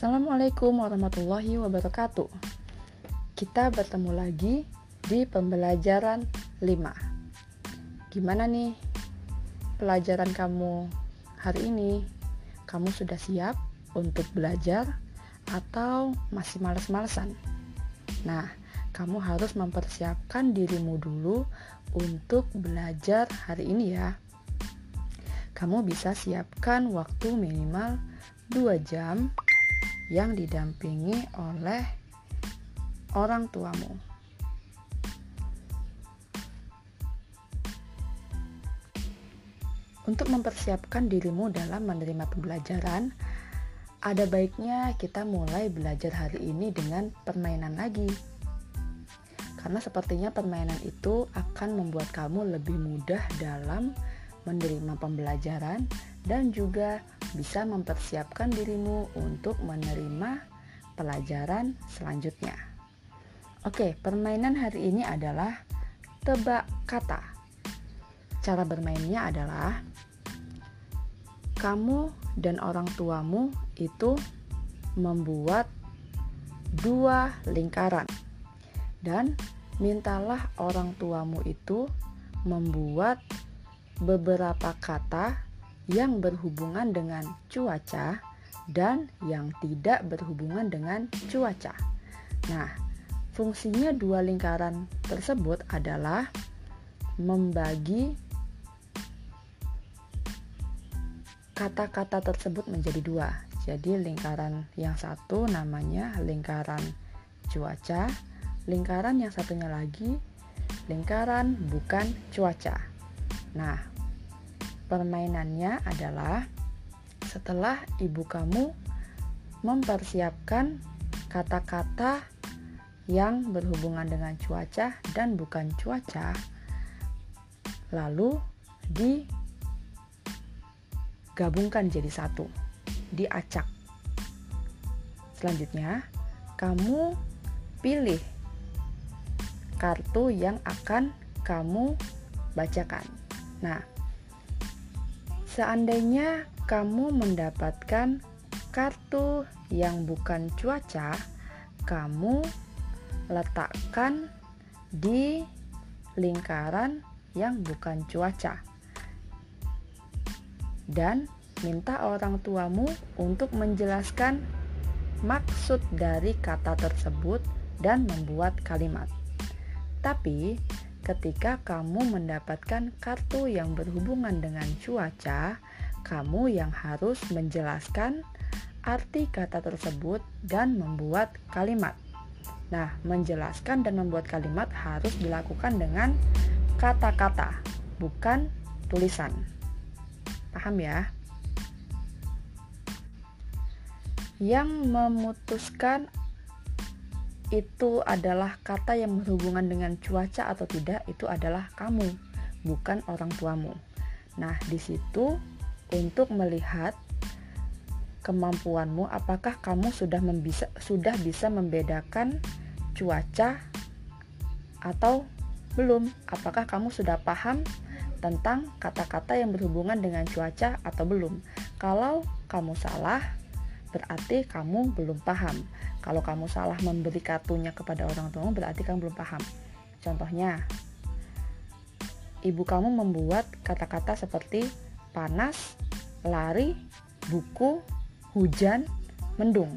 Assalamualaikum warahmatullahi wabarakatuh. Kita bertemu lagi di pembelajaran 5. Gimana nih pelajaran kamu hari ini? Kamu sudah siap untuk belajar atau masih males-malesan? Nah, kamu harus mempersiapkan dirimu dulu untuk belajar hari ini ya. Kamu bisa siapkan waktu minimal 2 jam yang didampingi oleh orang tuamu. Untuk mempersiapkan dirimu dalam menerima pembelajaran, ada baiknya kita mulai belajar hari ini dengan permainan lagi. Karena sepertinya permainan itu akan membuat kamu lebih mudah dalam menerima pembelajaran dan juga bisa mempersiapkan dirimu untuk menerima pelajaran selanjutnya. Oke, permainan hari ini adalah tebak kata. Cara bermainnya adalah kamu dan orang tuamu itu membuat dua lingkaran dan mintalah orang tuamu itu membuat beberapa kata yang berhubungan dengan cuaca dan yang tidak berhubungan dengan cuaca. Nah, fungsinya dua lingkaran tersebut adalah membagi kata-kata tersebut menjadi dua. Jadi lingkaran yang satu namanya lingkaran cuaca, lingkaran yang satunya lagi lingkaran bukan cuaca. Nah, Permainannya adalah setelah ibu kamu mempersiapkan kata-kata yang berhubungan dengan cuaca dan bukan cuaca, lalu digabungkan jadi satu, diacak. Selanjutnya, kamu pilih kartu yang akan kamu bacakan. Nah, Seandainya kamu mendapatkan kartu yang bukan cuaca, kamu letakkan di lingkaran yang bukan cuaca. Dan minta orang tuamu untuk menjelaskan maksud dari kata tersebut dan membuat kalimat. Tapi ketika kamu mendapatkan kartu yang berhubungan dengan cuaca, kamu yang harus menjelaskan arti kata tersebut dan membuat kalimat. Nah, menjelaskan dan membuat kalimat harus dilakukan dengan kata-kata, bukan tulisan. Paham ya? Yang memutuskan itu adalah kata yang berhubungan dengan cuaca atau tidak itu adalah kamu, bukan orang tuamu. Nah, di situ untuk melihat kemampuanmu apakah kamu sudah membisa, sudah bisa membedakan cuaca atau belum? Apakah kamu sudah paham tentang kata-kata yang berhubungan dengan cuaca atau belum? Kalau kamu salah, berarti kamu belum paham. Kalau kamu salah memberi kartunya kepada orang tuamu berarti kamu belum paham. Contohnya, ibu kamu membuat kata-kata seperti panas, lari, buku, hujan, mendung.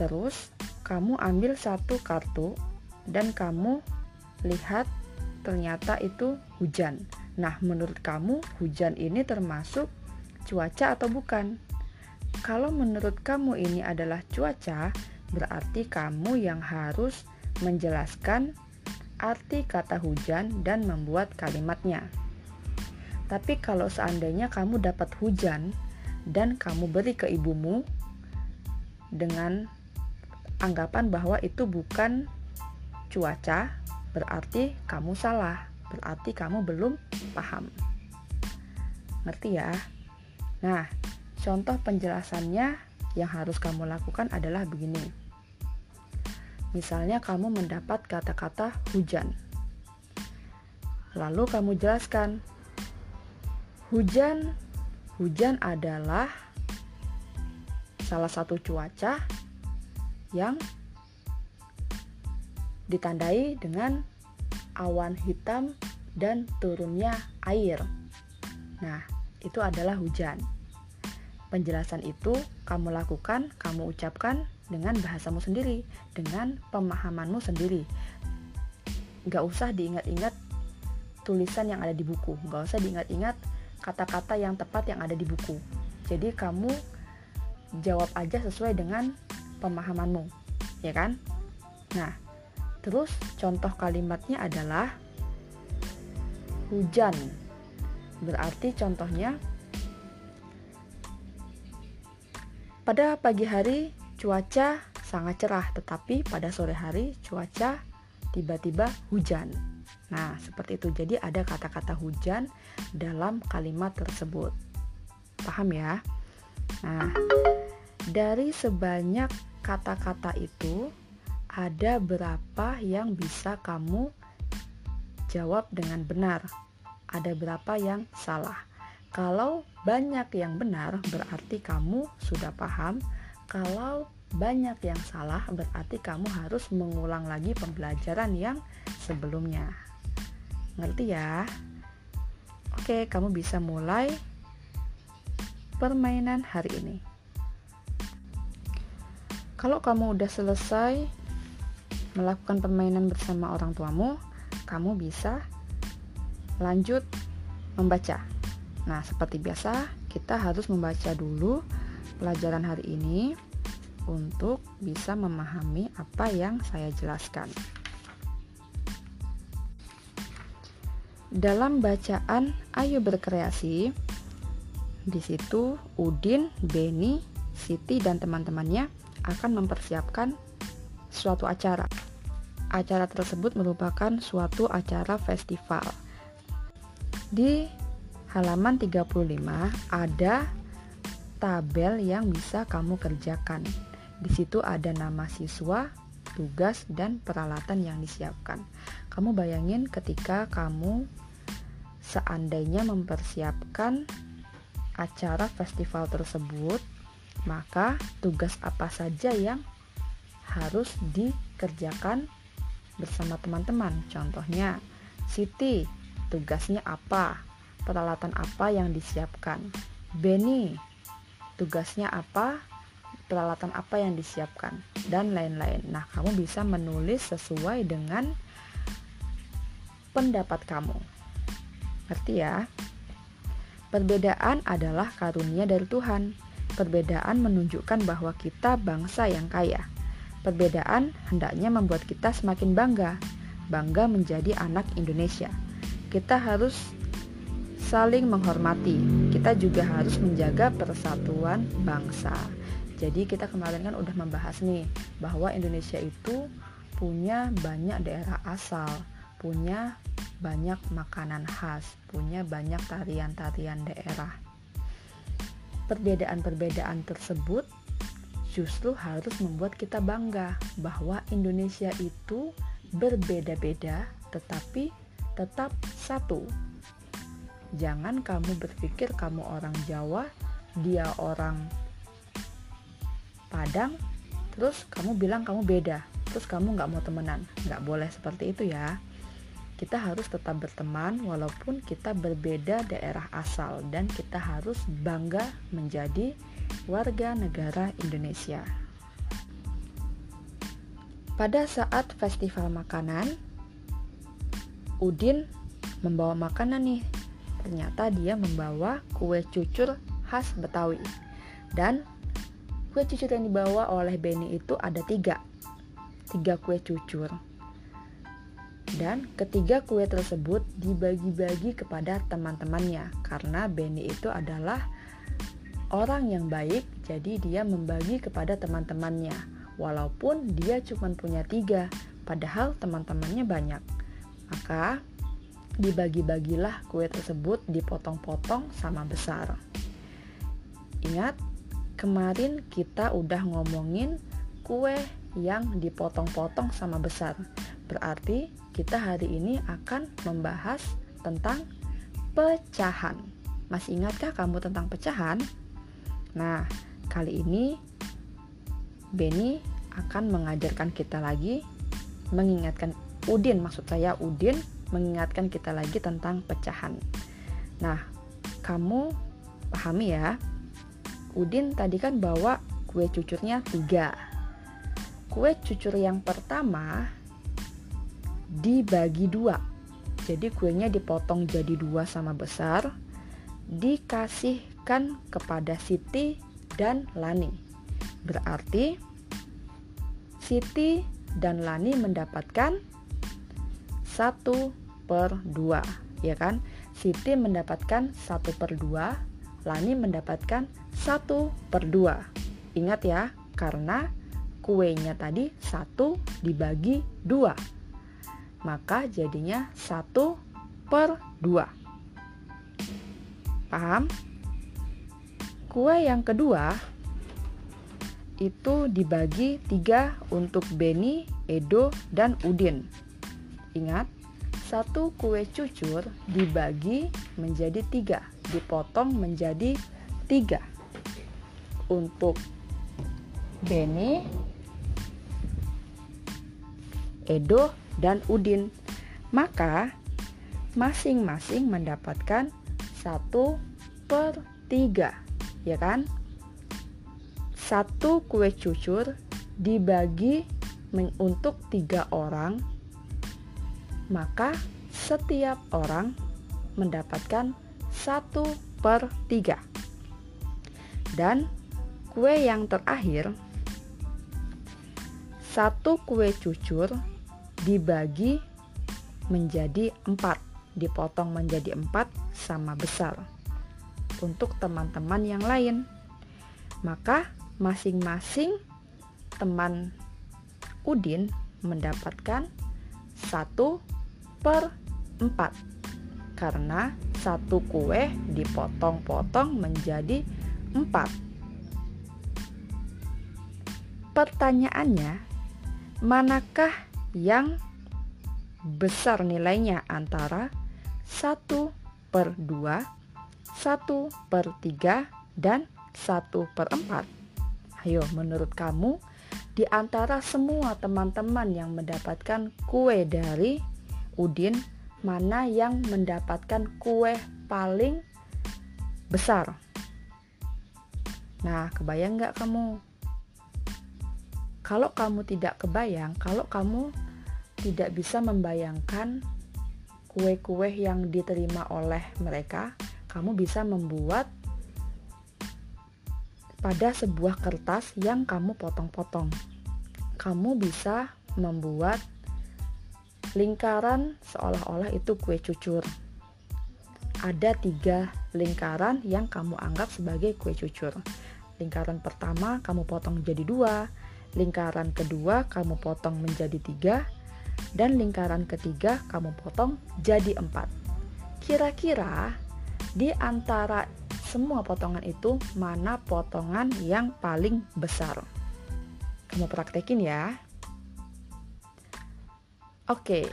Terus, kamu ambil satu kartu dan kamu lihat ternyata itu hujan. Nah, menurut kamu hujan ini termasuk cuaca atau bukan? Kalau menurut kamu ini adalah cuaca, berarti kamu yang harus menjelaskan arti kata hujan dan membuat kalimatnya. Tapi kalau seandainya kamu dapat hujan dan kamu beri ke ibumu dengan anggapan bahwa itu bukan cuaca, berarti kamu salah, berarti kamu belum paham. Ngerti ya? Nah, Contoh penjelasannya yang harus kamu lakukan adalah begini. Misalnya kamu mendapat kata-kata hujan. Lalu kamu jelaskan, hujan, hujan adalah salah satu cuaca yang ditandai dengan awan hitam dan turunnya air. Nah, itu adalah hujan. Penjelasan itu kamu lakukan, kamu ucapkan dengan bahasamu sendiri, dengan pemahamanmu sendiri. Gak usah diingat-ingat tulisan yang ada di buku, gak usah diingat-ingat kata-kata yang tepat yang ada di buku. Jadi kamu jawab aja sesuai dengan pemahamanmu, ya kan? Nah, terus contoh kalimatnya adalah hujan. Berarti contohnya pada pagi hari cuaca sangat cerah, tetapi pada sore hari cuaca tiba-tiba hujan. Nah, seperti itu. Jadi ada kata-kata hujan dalam kalimat tersebut. Paham ya? Nah, dari sebanyak kata-kata itu ada berapa yang bisa kamu jawab dengan benar? Ada berapa yang salah? Kalau banyak yang benar, berarti kamu sudah paham. Kalau banyak yang salah, berarti kamu harus mengulang lagi pembelajaran yang sebelumnya. Ngerti ya? Oke, kamu bisa mulai permainan hari ini. Kalau kamu udah selesai melakukan permainan bersama orang tuamu, kamu bisa lanjut membaca. Nah, seperti biasa, kita harus membaca dulu pelajaran hari ini untuk bisa memahami apa yang saya jelaskan. Dalam bacaan Ayo Berkreasi, di situ Udin, Beni, Siti dan teman-temannya akan mempersiapkan suatu acara. Acara tersebut merupakan suatu acara festival. Di halaman 35 ada tabel yang bisa kamu kerjakan. Di situ ada nama siswa, tugas, dan peralatan yang disiapkan. Kamu bayangin ketika kamu seandainya mempersiapkan acara festival tersebut, maka tugas apa saja yang harus dikerjakan bersama teman-teman. Contohnya, Siti, tugasnya apa? Peralatan apa yang disiapkan? Benny, tugasnya apa? Peralatan apa yang disiapkan? Dan lain-lain. Nah, kamu bisa menulis sesuai dengan pendapat kamu. Ngerti ya? Perbedaan adalah karunia dari Tuhan. Perbedaan menunjukkan bahwa kita bangsa yang kaya. Perbedaan hendaknya membuat kita semakin bangga, bangga menjadi anak Indonesia. Kita harus saling menghormati. Kita juga harus menjaga persatuan bangsa. Jadi kita kemarin kan udah membahas nih bahwa Indonesia itu punya banyak daerah asal, punya banyak makanan khas, punya banyak tarian-tarian daerah. Perbedaan-perbedaan tersebut justru harus membuat kita bangga bahwa Indonesia itu berbeda-beda tetapi tetap satu. Jangan kamu berpikir kamu orang Jawa, dia orang Padang, terus kamu bilang kamu beda, terus kamu nggak mau temenan. Nggak boleh seperti itu ya kita harus tetap berteman walaupun kita berbeda daerah asal dan kita harus bangga menjadi warga negara Indonesia. Pada saat festival makanan, Udin membawa makanan nih. Ternyata dia membawa kue cucur khas Betawi. Dan kue cucur yang dibawa oleh Benny itu ada tiga. Tiga kue cucur dan ketiga kue tersebut dibagi-bagi kepada teman-temannya karena Benny itu adalah orang yang baik jadi dia membagi kepada teman-temannya walaupun dia cuma punya tiga padahal teman-temannya banyak maka dibagi-bagilah kue tersebut dipotong-potong sama besar ingat kemarin kita udah ngomongin kue yang dipotong-potong sama besar berarti kita hari ini akan membahas tentang pecahan. Masih ingatkah kamu tentang pecahan? Nah, kali ini Benny akan mengajarkan kita lagi mengingatkan Udin maksud saya Udin mengingatkan kita lagi tentang pecahan. Nah, kamu pahami ya. Udin tadi kan bawa kue cucurnya tiga. Kue cucur yang pertama dibagi dua. Jadi kuenya dipotong jadi dua sama besar, dikasihkan kepada Siti dan Lani. Berarti Siti dan Lani mendapatkan 1 per 2 ya kan Siti mendapatkan 1 per 2 Lani mendapatkan 1 per 2 ingat ya karena kuenya tadi 1 dibagi 2 maka jadinya 1 per 2 paham? kue yang kedua itu dibagi tiga untuk Beni, Edo, dan Udin. Ingat, satu kue cucur dibagi menjadi tiga, dipotong menjadi tiga. Untuk Beni, Edo, dan Udin. Maka masing-masing mendapatkan satu per tiga, ya kan? satu kue cucur dibagi untuk tiga orang, maka setiap orang mendapatkan satu per tiga. Dan kue yang terakhir, satu kue cucur dibagi menjadi empat, dipotong menjadi empat sama besar untuk teman-teman yang lain. Maka masing-masing teman Udin mendapatkan satu per empat karena satu kue dipotong-potong menjadi empat. Pertanyaannya, manakah yang besar nilainya antara 1 per 2, 1 per 3, dan 1 per 4? Ayo, menurut kamu, di antara semua teman-teman yang mendapatkan kue dari Udin, mana yang mendapatkan kue paling besar? Nah, kebayang nggak kamu? Kalau kamu tidak kebayang, kalau kamu tidak bisa membayangkan kue-kue yang diterima oleh mereka, kamu bisa membuat pada sebuah kertas yang kamu potong-potong. Kamu bisa membuat lingkaran seolah-olah itu kue cucur. Ada tiga lingkaran yang kamu anggap sebagai kue cucur. Lingkaran pertama kamu potong jadi dua, lingkaran kedua kamu potong menjadi tiga, dan lingkaran ketiga kamu potong jadi empat. Kira-kira di antara semua potongan itu mana potongan yang paling besar. Kamu praktekin ya. Oke.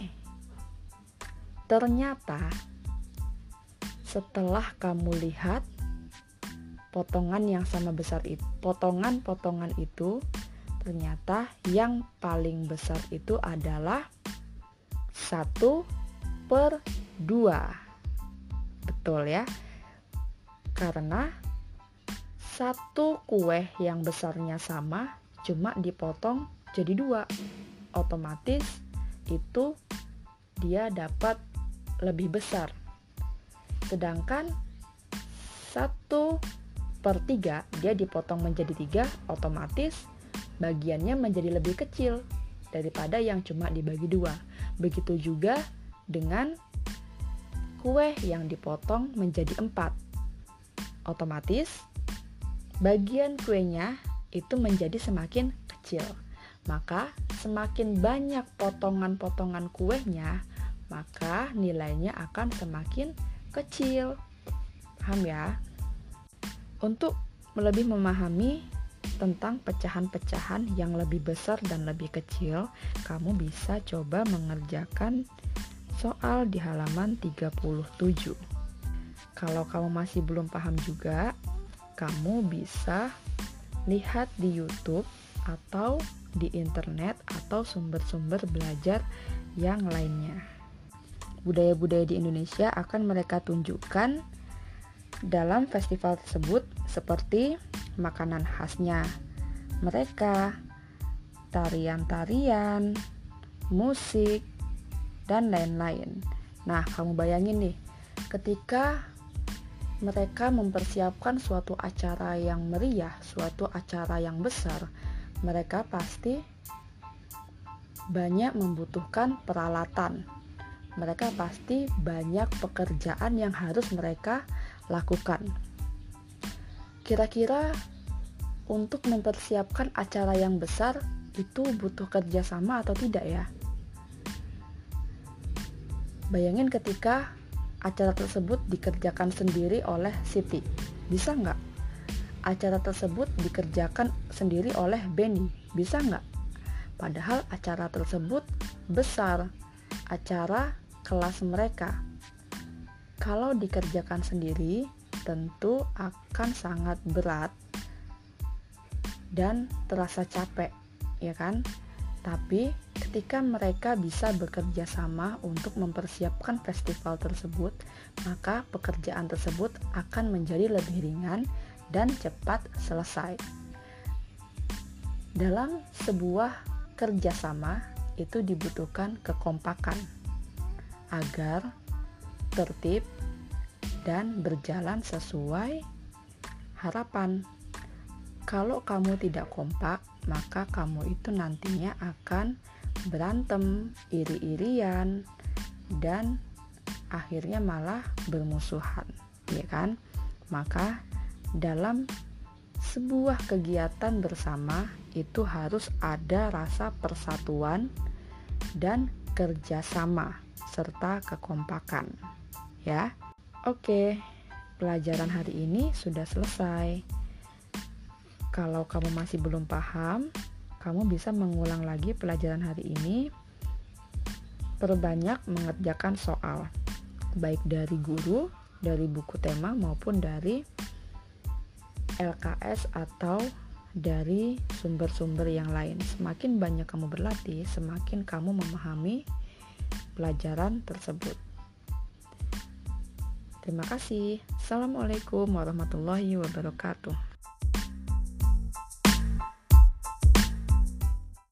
Ternyata setelah kamu lihat potongan yang sama besar itu, potongan-potongan itu ternyata yang paling besar itu adalah 1 per 2 betul ya? Karena satu kue yang besarnya sama cuma dipotong jadi dua. Otomatis itu dia dapat lebih besar. Sedangkan satu per tiga dia dipotong menjadi tiga otomatis bagiannya menjadi lebih kecil daripada yang cuma dibagi dua. Begitu juga dengan kue yang dipotong menjadi empat. Otomatis bagian kuenya itu menjadi semakin kecil. Maka semakin banyak potongan-potongan kuenya, maka nilainya akan semakin kecil. Paham ya? Untuk lebih memahami tentang pecahan-pecahan yang lebih besar dan lebih kecil, kamu bisa coba mengerjakan soal di halaman 37. Kalau kamu masih belum paham juga, kamu bisa lihat di YouTube atau di internet atau sumber-sumber belajar yang lainnya. Budaya-budaya di Indonesia akan mereka tunjukkan dalam festival tersebut seperti makanan khasnya mereka, tarian-tarian, musik, dan lain-lain. Nah, kamu bayangin nih, ketika mereka mempersiapkan suatu acara yang meriah, suatu acara yang besar, mereka pasti banyak membutuhkan peralatan. Mereka pasti banyak pekerjaan yang harus mereka lakukan. Kira-kira untuk mempersiapkan acara yang besar itu butuh kerjasama atau tidak ya? Bayangin ketika acara tersebut dikerjakan sendiri oleh Siti. Bisa nggak? Acara tersebut dikerjakan sendiri oleh Benny. Bisa nggak? Padahal acara tersebut besar. Acara kelas mereka. Kalau dikerjakan sendiri, tentu akan sangat berat dan terasa capek, ya kan? Tapi ketika mereka bisa bekerja sama untuk mempersiapkan festival tersebut, maka pekerjaan tersebut akan menjadi lebih ringan dan cepat selesai. Dalam sebuah kerjasama itu dibutuhkan kekompakan agar tertib dan berjalan sesuai harapan. Kalau kamu tidak kompak, maka kamu itu nantinya akan berantem, iri-irian, dan akhirnya malah bermusuhan, ya kan? Maka dalam sebuah kegiatan bersama itu harus ada rasa persatuan dan kerjasama serta kekompakan, ya. Oke, pelajaran hari ini sudah selesai. Kalau kamu masih belum paham, kamu bisa mengulang lagi pelajaran hari ini. Perbanyak mengerjakan soal, baik dari guru, dari buku tema maupun dari LKS atau dari sumber-sumber yang lain. Semakin banyak kamu berlatih, semakin kamu memahami pelajaran tersebut. Terima kasih. Assalamualaikum warahmatullahi wabarakatuh.